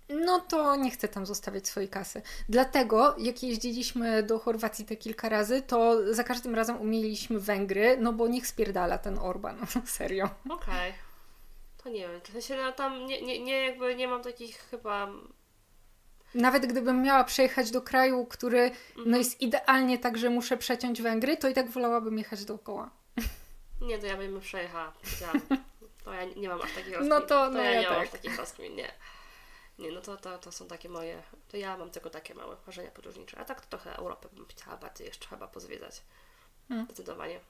S2: no to nie chcę tam zostawiać swojej kasy. Dlatego, jak jeździliśmy do Chorwacji te kilka razy, to za każdym razem umieliśmy Węgry, no bo niech spierdala ten Orban, serio.
S1: Okej. Okay. To nie wiem, w sensie no, tam nie, nie, nie, jakby nie mam takich chyba...
S2: Nawet gdybym miała przejechać do kraju, który no mhm. jest idealnie tak, że muszę przeciąć Węgry, to i tak wolałabym jechać dookoła.
S1: Nie, to ja bym przejechała. Ja, to ja nie mam aż takich rozkmin.
S2: No to, to no
S1: ja,
S2: ja
S1: nie
S2: tak.
S1: mam aż takich rozkmin, nie. Nie, no to, to, to są takie moje, to ja mam tylko takie małe marzenia podróżnicze. A tak to trochę Europę bym chciała bardziej jeszcze chyba pozwiedzać. Hmm. Zdecydowanie.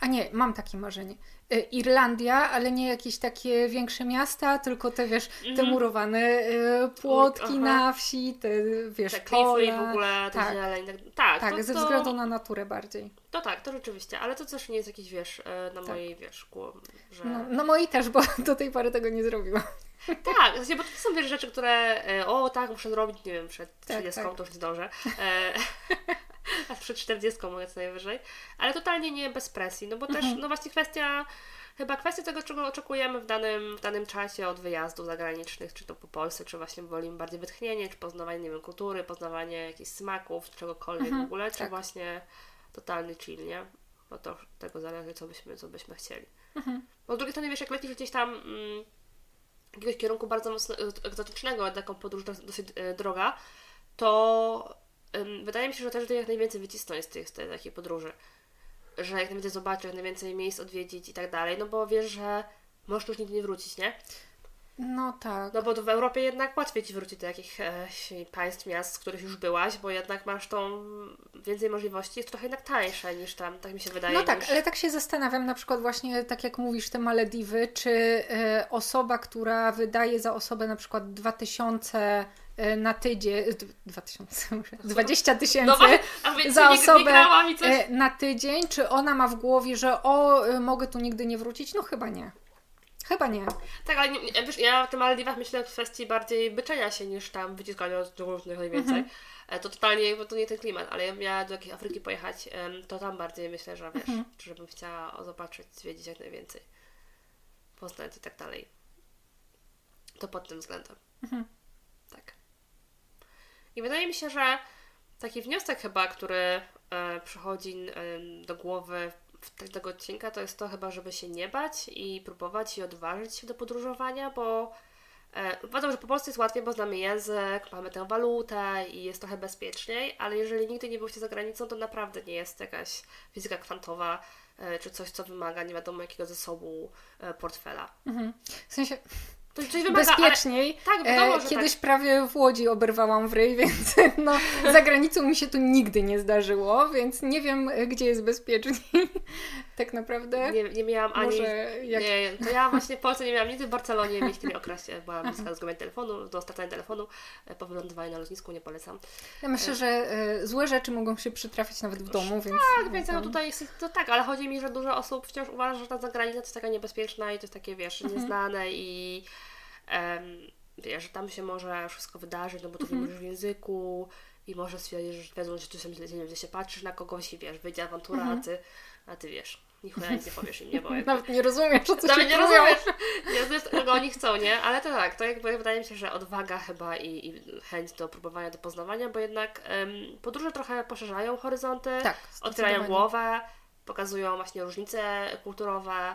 S2: A nie, mam takie marzenie. E, Irlandia, ale nie jakieś takie większe miasta, tylko te, wiesz, te mhm. murowane e, płotki na wsi, te, wiesz, te pola.
S1: w ogóle, te tak. zieleń. Tak, tak,
S2: tak to, ze względu na naturę bardziej.
S1: To tak, to rzeczywiście, ale to też nie jest jakiś, wiesz, e, na tak. mojej, wiesz, szkło, że...
S2: No, na mojej też, bo do tej pory tego nie zrobiłam.
S1: Tak, bo to są wiesz, rzeczy, które o tak, muszę zrobić, nie wiem, przed 30 tak, tak. to już nie zdążę. A przed 40 mogę co najwyżej. Ale totalnie nie bez presji, no bo też, mhm. no właśnie kwestia chyba kwestia tego, czego oczekujemy w danym, w danym czasie od wyjazdów zagranicznych, czy to po Polsce, czy właśnie wolimy bardziej wytchnienie, czy poznawanie, nie wiem, kultury, poznawanie jakichś smaków, czegokolwiek mhm, w ogóle, czy tak. właśnie totalny chill, nie? Bo to tego zależy, co byśmy, co byśmy chcieli. Mhm. Bo z drugiej strony, wiesz, jak lecisz gdzieś tam mm, jakiegoś kierunku bardzo mocno egzotycznego, taką podróż dosyć e, droga, to wydaje mi się, że też jak najwięcej wycisnąć z tej, z tej takiej podróży że jak najwięcej zobaczyć, jak najwięcej miejsc odwiedzić i tak dalej, no bo wiesz, że możesz już nigdy nie wrócić, nie?
S2: No tak.
S1: No bo w Europie jednak łatwiej Ci wrócić do jakichś państw, miast, z których już byłaś, bo jednak masz tą więcej możliwości, jest trochę jednak tańsze niż tam, tak mi się wydaje.
S2: No tak,
S1: niż...
S2: ale tak się zastanawiam, na przykład właśnie tak jak mówisz, te Malediwy, czy y, osoba, która wydaje za osobę na przykład 2000 E, na tydzień, 2000, 20 tysięcy no, za osobę e, na tydzień, czy ona ma w głowie, że o, e, mogę tu nigdy nie wrócić? No chyba nie. Chyba nie.
S1: Tak, ale nie, wiesz, ja w tym Maldiwach myślę w kwestii bardziej byczenia się niż tam wyciskania z różnych najwięcej. Mhm. To totalnie, bo to nie ten klimat, ale ja miała do jakiejś Afryki pojechać, to tam bardziej myślę, że wiesz, mhm. żebym chciała zobaczyć, zwiedzić jak najwięcej. Poznać i tak dalej. To pod tym względem. Mhm. I wydaje mi się, że taki wniosek chyba, który e, przychodzi do głowy w tego odcinka, to jest to chyba, żeby się nie bać i próbować i odważyć się do podróżowania, bo e, wiadomo, że po polsku jest łatwiej, bo znamy język, mamy tę walutę i jest trochę bezpieczniej, ale jeżeli nigdy nie byliście za granicą, to naprawdę nie jest jakaś fizyka kwantowa, e, czy coś, co wymaga nie wiadomo jakiego zasobu portfela.
S2: Mhm. W sensie to wymaga, bezpieczniej. Ale... Tak, e, Kiedyś tak. prawie w Łodzi oberwałam w ryj, więc no, za granicą mi się to nigdy nie zdarzyło, więc nie wiem, gdzie jest bezpieczniej. Tak naprawdę.
S1: Nie, nie miałam ani... Jak... Nie, to ja właśnie w Polsce nie miałam nigdy, w Barcelonie mieliśmy taki okres, byłam bliska do zgubienia telefonu, do stracenia telefonu, e, po wylądowaniu na lotnisku, nie polecam.
S2: Ja myślę, e... że e, złe rzeczy mogą się przytrafić nawet w domu, więc...
S1: Tak, więc no tutaj jest, to tak, ale chodzi mi, że dużo osób wciąż uważa, że ta zagranica to jest taka niebezpieczna i to jest takie, wiesz, mhm. nieznane i um, wiesz, że tam się może wszystko wydarzyć, no bo to -hmm. mówisz w języku i może stwierdzić, że wiedzą, że tu się, gdzie się patrzysz na kogoś i wiesz, wyjdzie awantura, a, ty, a ty wiesz, nichuja nic nie powiesz im, nie? Bo
S2: jakby... Nawet nie rozumiesz, co
S1: Nawet nie rozumiesz, nie wiesz, czego oni chcą, nie? Ale to tak, to jakby wydaje mi się, że odwaga chyba i, i chęć do próbowania, do poznawania, bo jednak um, podróże trochę poszerzają horyzonty, tak, otwierają głowę, pokazują właśnie różnice kulturowe,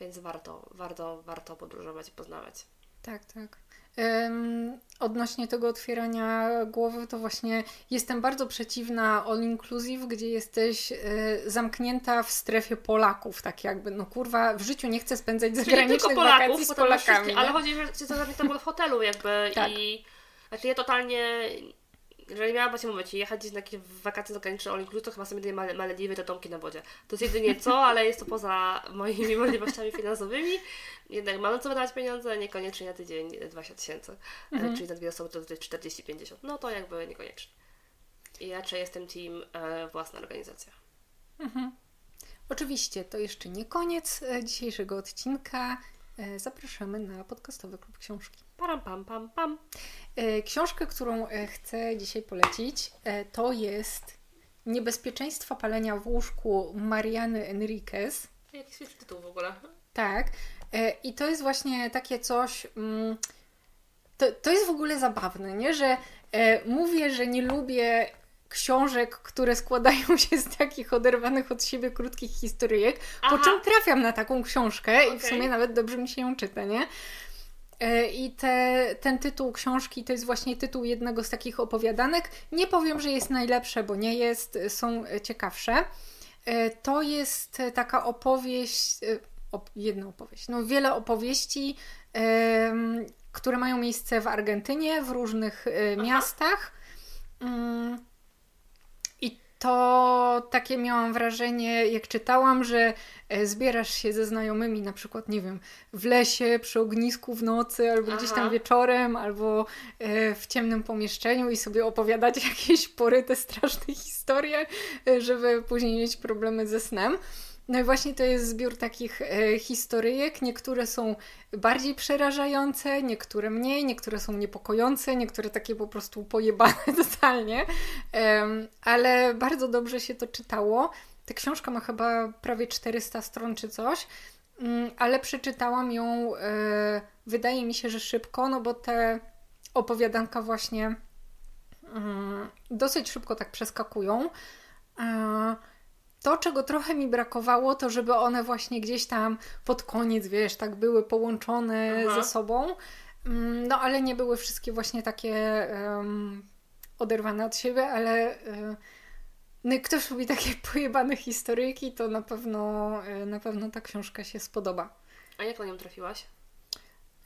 S1: więc warto, warto, warto podróżować i poznawać.
S2: Tak, tak. Odnośnie tego otwierania głowy, to właśnie jestem bardzo przeciwna all inclusive, gdzie jesteś y, zamknięta w strefie Polaków, tak jakby, no kurwa, w życiu nie chcę spędzać zagranicznych Polaków, wakacji z Polakami.
S1: Ale chodzi, że cię zamknięta w hotelu jakby tak. i znaczy ja totalnie jeżeli miałabym się mówić, jechać gdzieś na jakieś wakacje zagraniczne all inclusive, to chyba sobie jedynie Malediwy, te domki na wodzie. To jest jedynie co, ale jest to poza moimi możliwościami finansowymi. Jednak mam na co wydawać pieniądze, niekoniecznie na tydzień 20 tysięcy, mhm. czyli na dwie osoby to 40-50. No to jakby niekoniecznie. I raczej jestem team e, własna organizacja.
S2: Mhm. Oczywiście, to jeszcze nie koniec e, dzisiejszego odcinka. E, zapraszamy na podcastowy klub książki.
S1: Param, pam, pam, pam.
S2: E, książkę, którą e, chcę dzisiaj polecić, to jest Niebezpieczeństwa palenia w łóżku Mariany Enriquez.
S1: Jaki świetny tytuł w ogóle.
S2: Tak. I to jest właśnie takie coś. Mm, to, to jest w ogóle zabawne, nie? że mówię, że nie lubię książek, które składają się z takich oderwanych od siebie krótkich historyjek, Aha. po czym trafiam na taką książkę okay. i w sumie nawet dobrze mi się ją czyta, nie? E, I te, ten tytuł książki to jest właśnie tytuł jednego z takich opowiadanek. Nie powiem, że jest najlepsze, bo nie jest, są ciekawsze. E, to jest taka opowieść, e, jedna opowieść, no wiele opowieści, które mają miejsce w Argentynie, w różnych Aha. miastach. To takie miałam wrażenie, jak czytałam, że e, zbierasz się ze znajomymi, na przykład, nie wiem, w lesie, przy ognisku w nocy, albo Aha. gdzieś tam wieczorem, albo e, w ciemnym pomieszczeniu i sobie opowiadać jakieś poryte, straszne historie, e, żeby później mieć problemy ze snem. No i właśnie to jest zbiór takich e, historyjek. Niektóre są bardziej przerażające, niektóre mniej, niektóre są niepokojące, niektóre takie po prostu pojebane totalnie. E, ale bardzo dobrze się to czytało. Ta książka ma chyba prawie 400 stron czy coś, mm, ale przeczytałam ją, e, wydaje mi się, że szybko, no bo te opowiadanka właśnie mm, dosyć szybko tak przeskakują. To, czego trochę mi brakowało, to żeby one właśnie gdzieś tam pod koniec, wiesz, tak były połączone Aha. ze sobą. Mm, no, ale nie były wszystkie właśnie takie um, oderwane od siebie, ale um, no ktoś lubi takie pojebane historyjki, to na pewno, e, na pewno ta książka się spodoba.
S1: A jak na nią trafiłaś?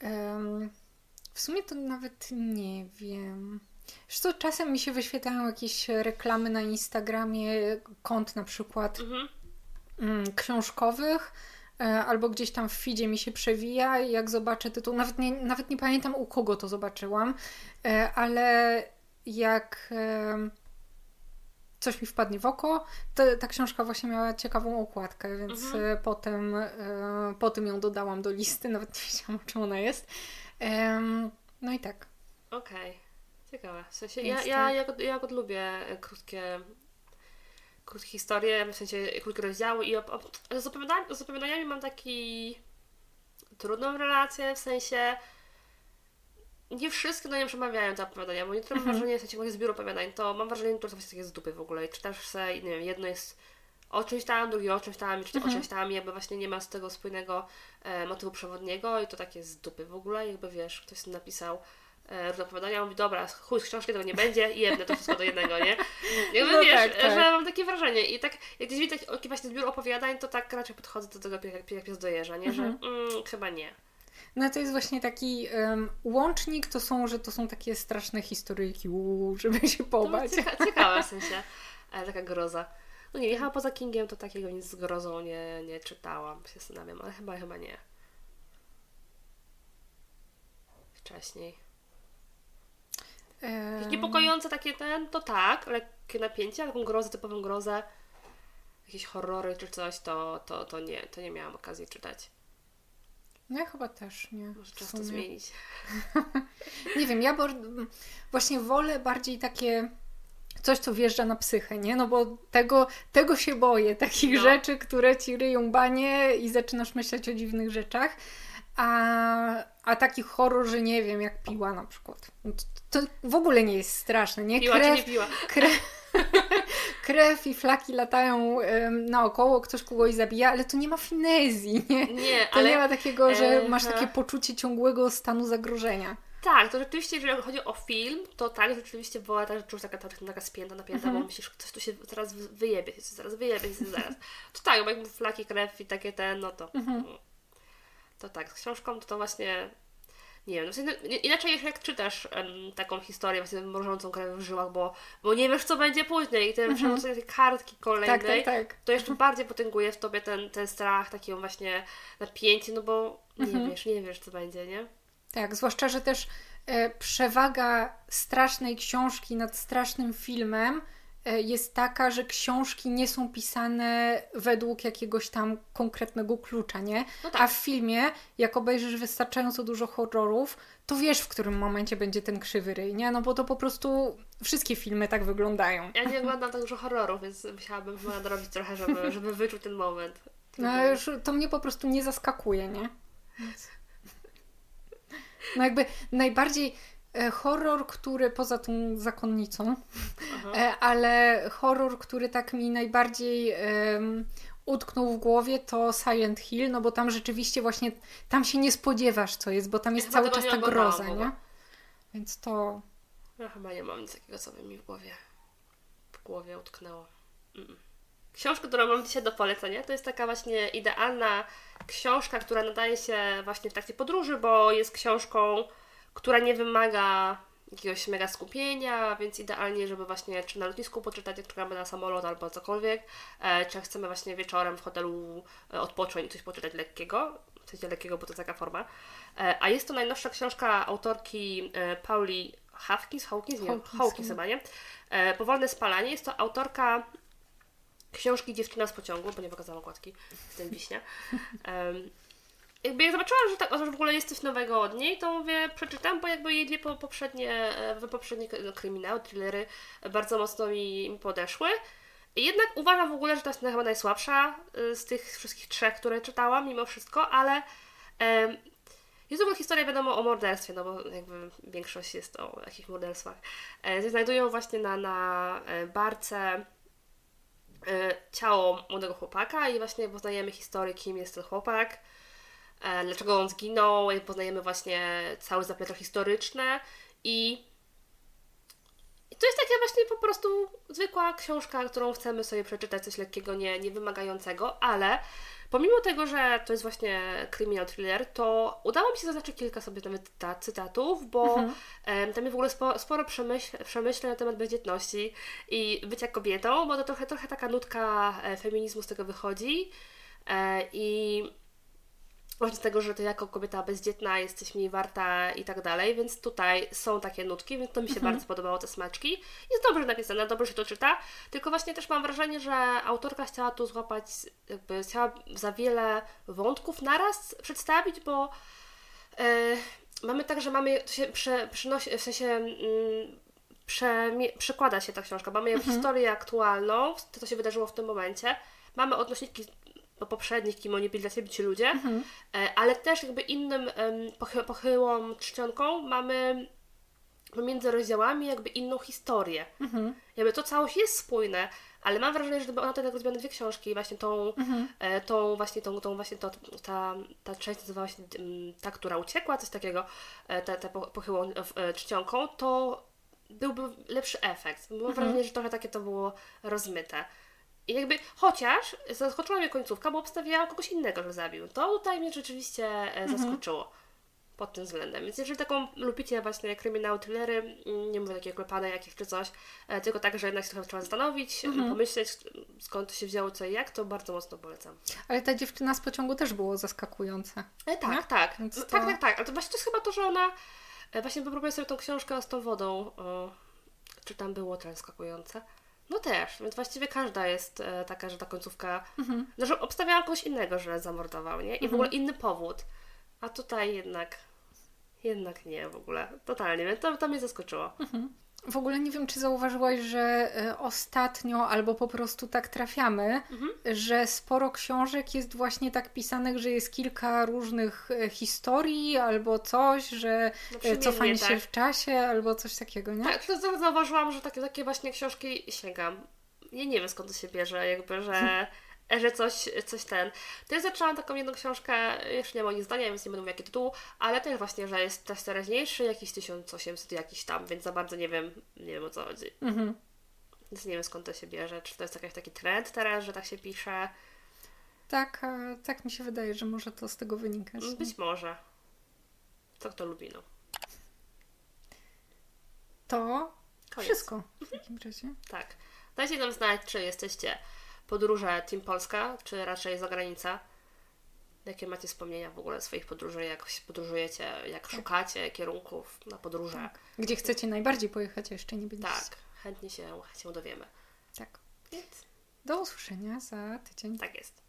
S2: Um, w sumie to nawet nie wiem. Zresztą czasem mi się wyświetlają jakieś reklamy na Instagramie, kont na przykład mhm. Mm, książkowych, e, albo gdzieś tam w feedzie mi się przewija i jak zobaczę tytuł, nawet nie, nawet nie pamiętam u kogo to zobaczyłam, e, ale jak e, coś mi wpadnie w oko, to ta książka właśnie miała ciekawą okładkę, więc mhm. potem, potem ją dodałam do listy, nawet nie wiedziałam, o czym ona jest. No i tak.
S1: Okej. Okay. Ciekawe. W sensie ja, ja, ja, ja, ja lubię e, krótkie krótkie historie, w sensie krótkie rozdziały i op, op, z, opowiadaniami, z opowiadaniami mam taki trudną relację, w sensie nie wszystkie do niej przemawiają te opowiadania, bo niektóre mam mhm. wrażenie, w sensie jak zbiór opowiadań, to mam wrażenie, że niektóre są takie z dupy w ogóle i czytasz sobie, nie wiem, jedno jest o czymś tam, drugie o czymś tam, czy mhm. o czymś tam, jakby właśnie nie ma z tego spójnego e, motywu przewodniego i to takie z dupy w ogóle, jakby wiesz, ktoś napisał e, różne opowiadania, mówi, dobra, chuj z książki tego nie będzie i jedne to wszystko do jednego, nie? Jakby no wiesz, tak, tak. że mam takie wrażenie i tak, jak gdzieś widzę taki właśnie zbiór opowiadań, to tak raczej podchodzę do tego jak, jak pies dojeżdża, nie? Że mhm. mm, chyba nie.
S2: No to jest właśnie taki um, łącznik, to są, że to są takie straszne historyjki, uu, żeby się pobać.
S1: Cieka ciekawe w sensie, ale taka groza. No nie, jechała poza Kingiem, to takiego nic z grozą nie, nie czytałam, się zastanawiam, ale chyba, chyba nie. Wcześniej. Niepokojące takie ten, to tak, lekkie napięcie, ale taką grozę, typową grozę, jakieś horrory czy coś, to, to, to nie, to nie miałam okazji czytać.
S2: No ja chyba też nie.
S1: Może czas to zmienić.
S2: nie wiem, ja właśnie wolę bardziej takie coś, co wjeżdża na psychę, nie? No bo tego, tego się boję, takich no. rzeczy, które ci ryją banie i zaczynasz myśleć o dziwnych rzeczach. A, a taki horror, że nie wiem, jak piła na przykład. No to, to w ogóle nie jest straszne, nie?
S1: Piła krew, czy nie piła?
S2: Krew, krew i flaki latają um, naokoło, ktoś kogoś zabija, ale to nie ma finezji, nie?
S1: Nie,
S2: to
S1: ale...
S2: nie ma takiego, że masz takie poczucie ciągłego stanu zagrożenia.
S1: Tak, to rzeczywiście, jeżeli chodzi o film, to tak, rzeczywiście była ta rzecz taka, taka, taka spięta, napięta, mm -hmm. bo myślisz, coś tu się zaraz wyjebie, zaraz wyjebie, zaraz. To tak, bo jak flaki, krew i takie ten, no to... Mm -hmm. To tak, z książką to, to właśnie... Nie wiem, no inaczej jak czytasz um, taką historię właśnie mrożącą krew w żyłach, bo, bo nie wiesz, co będzie później i ten mm -hmm. tej kartki kolejnej, tak, tak, tak. to jeszcze bardziej potęguje w tobie ten, ten strach, takie właśnie napięcie, no bo nie -hmm. wiesz, nie wiesz, co będzie, nie?
S2: Tak, zwłaszcza, że też e, przewaga strasznej książki nad strasznym filmem jest taka, że książki nie są pisane według jakiegoś tam konkretnego klucza, nie? No tak. A w filmie, jak obejrzysz wystarczająco dużo horrorów, to wiesz, w którym momencie będzie ten krzywy ryj, nie? No bo to po prostu wszystkie filmy tak wyglądają.
S1: Ja nie oglądam tak dużo horrorów, więc musiałabym chyba nadrobić trochę, żeby, żeby wyczuć ten moment.
S2: No już to mnie po prostu nie zaskakuje, nie? No jakby najbardziej e, horror, który poza tą zakonnicą, Aha. E, ale horror, który tak mi najbardziej um, utknął w głowie, to Silent Hill, no bo tam rzeczywiście właśnie, tam się nie spodziewasz co jest, bo tam jest ja cały czas ta groza, nie? Więc to...
S1: Ja chyba nie mam nic takiego, co by mi w głowie w głowie utknęło. Mm. Książka, którą mam dzisiaj do polecenia, to jest taka właśnie idealna książka, która nadaje się właśnie w trakcie podróży, bo jest książką, która nie wymaga jakiegoś mega skupienia, więc idealnie, żeby właśnie czy na lotnisku poczytać, jak czekamy na samolot albo cokolwiek, e, czy chcemy właśnie wieczorem w hotelu e, odpocząć i coś poczytać lekkiego, w sensie lekkiego, bo to taka forma. E, a jest to najnowsza książka autorki Pauli Hawkins, Hawkins, nie, Hawkins, Hawkins chyba, nie? Powolne spalanie. Jest to autorka książki Dziewczyna z pociągu, bo nie pokazałam okładki, tym wiśnia. Jakby jak zobaczyłam, że, tak, że w ogóle jest coś nowego od niej, to mówię, przeczytam, bo jakby jej dwie poprzednie, e, poprzednie kryminały, thrillery bardzo mocno mi, podeszły. Jednak uważam w ogóle, że to jest chyba najsłabsza e, z tych wszystkich trzech, które czytałam, mimo wszystko, ale jest ogóle historia, wiadomo, o morderstwie, no bo jakby większość jest o jakichś morderstwach. E, znajdują właśnie na, na e, barce ciało młodego chłopaka i właśnie poznajemy historię, kim jest ten chłopak, dlaczego on zginął, poznajemy właśnie całe zaplecze historyczne i, i to jest takie właśnie po prostu zwykła książka, którą chcemy sobie przeczytać, coś lekkiego, nie, nie wymagającego, ale Pomimo tego, że to jest właśnie criminal thriller, to udało mi się zaznaczyć kilka sobie nawet cytatów, bo mhm. tam jest w ogóle sporo, sporo przemyśl, przemyśleń na temat bezdzietności i bycia kobietą, bo to trochę, trochę taka nutka e, feminizmu z tego wychodzi. E, I właśnie tego, że ty jako kobieta bezdzietna jesteś mniej warta i tak dalej, więc tutaj są takie nutki, więc to mi się mhm. bardzo podobało, te smaczki. Jest dobrze napisane, dobrze się to czyta, tylko właśnie też mam wrażenie, że autorka chciała tu złapać, jakby chciała za wiele wątków naraz przedstawić, bo yy, mamy tak, że mamy, to się prze, przynosi, w sensie yy, prze, przekłada się ta książka, mamy mhm. historię aktualną, to co się wydarzyło w tym momencie, mamy odnośniki poprzednich, kim oni byli dla siebie ci ludzie, mhm. E, ale też jakby innym pochy pochyłą czcionką mamy pomiędzy rozdziałami jakby inną historię. Mhm. Jakby to całość jest spójne, ale mam wrażenie, że gdyby ona tak rozbiła dwie książki, właśnie tą, mhm. e, tą właśnie tą, tą właśnie to, ta, ta część nazywała się ta, która uciekła, coś takiego, e, ta, ta pochyłą czcionką, to byłby lepszy efekt. Mam mhm. wrażenie, że trochę takie to było rozmyte. I jakby, chociaż zaskoczyła mnie końcówka, bo obstawiałam kogoś innego, że zabił. To tutaj mnie rzeczywiście e, mhm. zaskoczyło pod tym względem. Więc jeżeli taką lubicie właśnie kryminały, thrillery, mm, nie mówię takie klepane jakieś czy coś, e, tylko tak, że jednak się trochę trzeba zastanowić, mhm. pomyśleć skąd to się wzięło, co i jak, to bardzo mocno polecam.
S2: Ale ta dziewczyna z pociągu też było zaskakujące.
S1: E, tak, nie? tak. No, to... Tak, tak, tak. Ale to właśnie to jest chyba to, że ona e, właśnie wypróbuje sobie tą książkę z tą wodą. Czy tam było to zaskakujące? No też, więc właściwie każda jest e, taka, że ta końcówka. Mhm. No, że obstawiała kogoś innego, że zamordował, nie? I mhm. w ogóle inny powód. A tutaj jednak. Jednak nie w ogóle. Totalnie. To, to mnie zaskoczyło. Mhm.
S2: W ogóle nie wiem, czy zauważyłaś, że e, ostatnio albo po prostu tak trafiamy, mhm. że sporo książek jest właśnie tak pisanych, że jest kilka różnych e, historii albo coś, że no e, cofanie tak. się w czasie albo coś takiego, nie?
S1: Tak, to zauważyłam, że takie, takie właśnie książki sięgam. Ja nie wiem skąd to się bierze, jakby, że że coś, coś ten. Też zaczęłam taką jedną książkę, jeszcze nie mam nic zdania, więc nie będę mówił jaki tytuł, ale też właśnie, że jest też teraźniejszy, jakiś 1800 jakiś tam, więc za bardzo nie wiem, nie wiem o co chodzi. Mhm. Więc nie wiem skąd to się bierze, czy to jest jakiś taki trend teraz, że tak się pisze.
S2: Tak, tak mi się wydaje, że może to z tego wynikać.
S1: Być może. To kto lubi, no.
S2: To Koniec. wszystko w takim razie.
S1: tak. Dajcie nam znać, czy jesteście podróże Team Polska, czy raczej zagranica? Jakie macie wspomnienia w ogóle swoich podróży, jak podróżujecie, jak tak. szukacie kierunków na podróże? Tak.
S2: Gdzie chcecie najbardziej pojechać, a jeszcze nie byliście?
S1: Tak, chętnie się, się dowiemy.
S2: Tak. Więc do usłyszenia za tydzień.
S1: Tak jest.